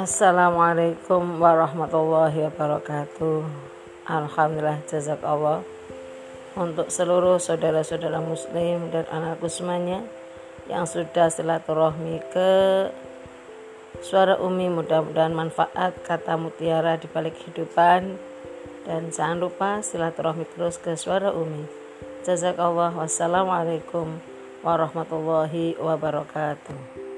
Assalamualaikum warahmatullahi wabarakatuh. Alhamdulillah jazak Allah Untuk seluruh saudara-saudara muslim dan anakku semuanya Yang sudah silaturahmi ke Suara Umi mudah-mudahan manfaat kata mutiara di balik kehidupan. Dan jangan lupa silaturahmi terus ke suara Umi. Jazakallah. Wassalamualaikum warahmatullahi wabarakatuh.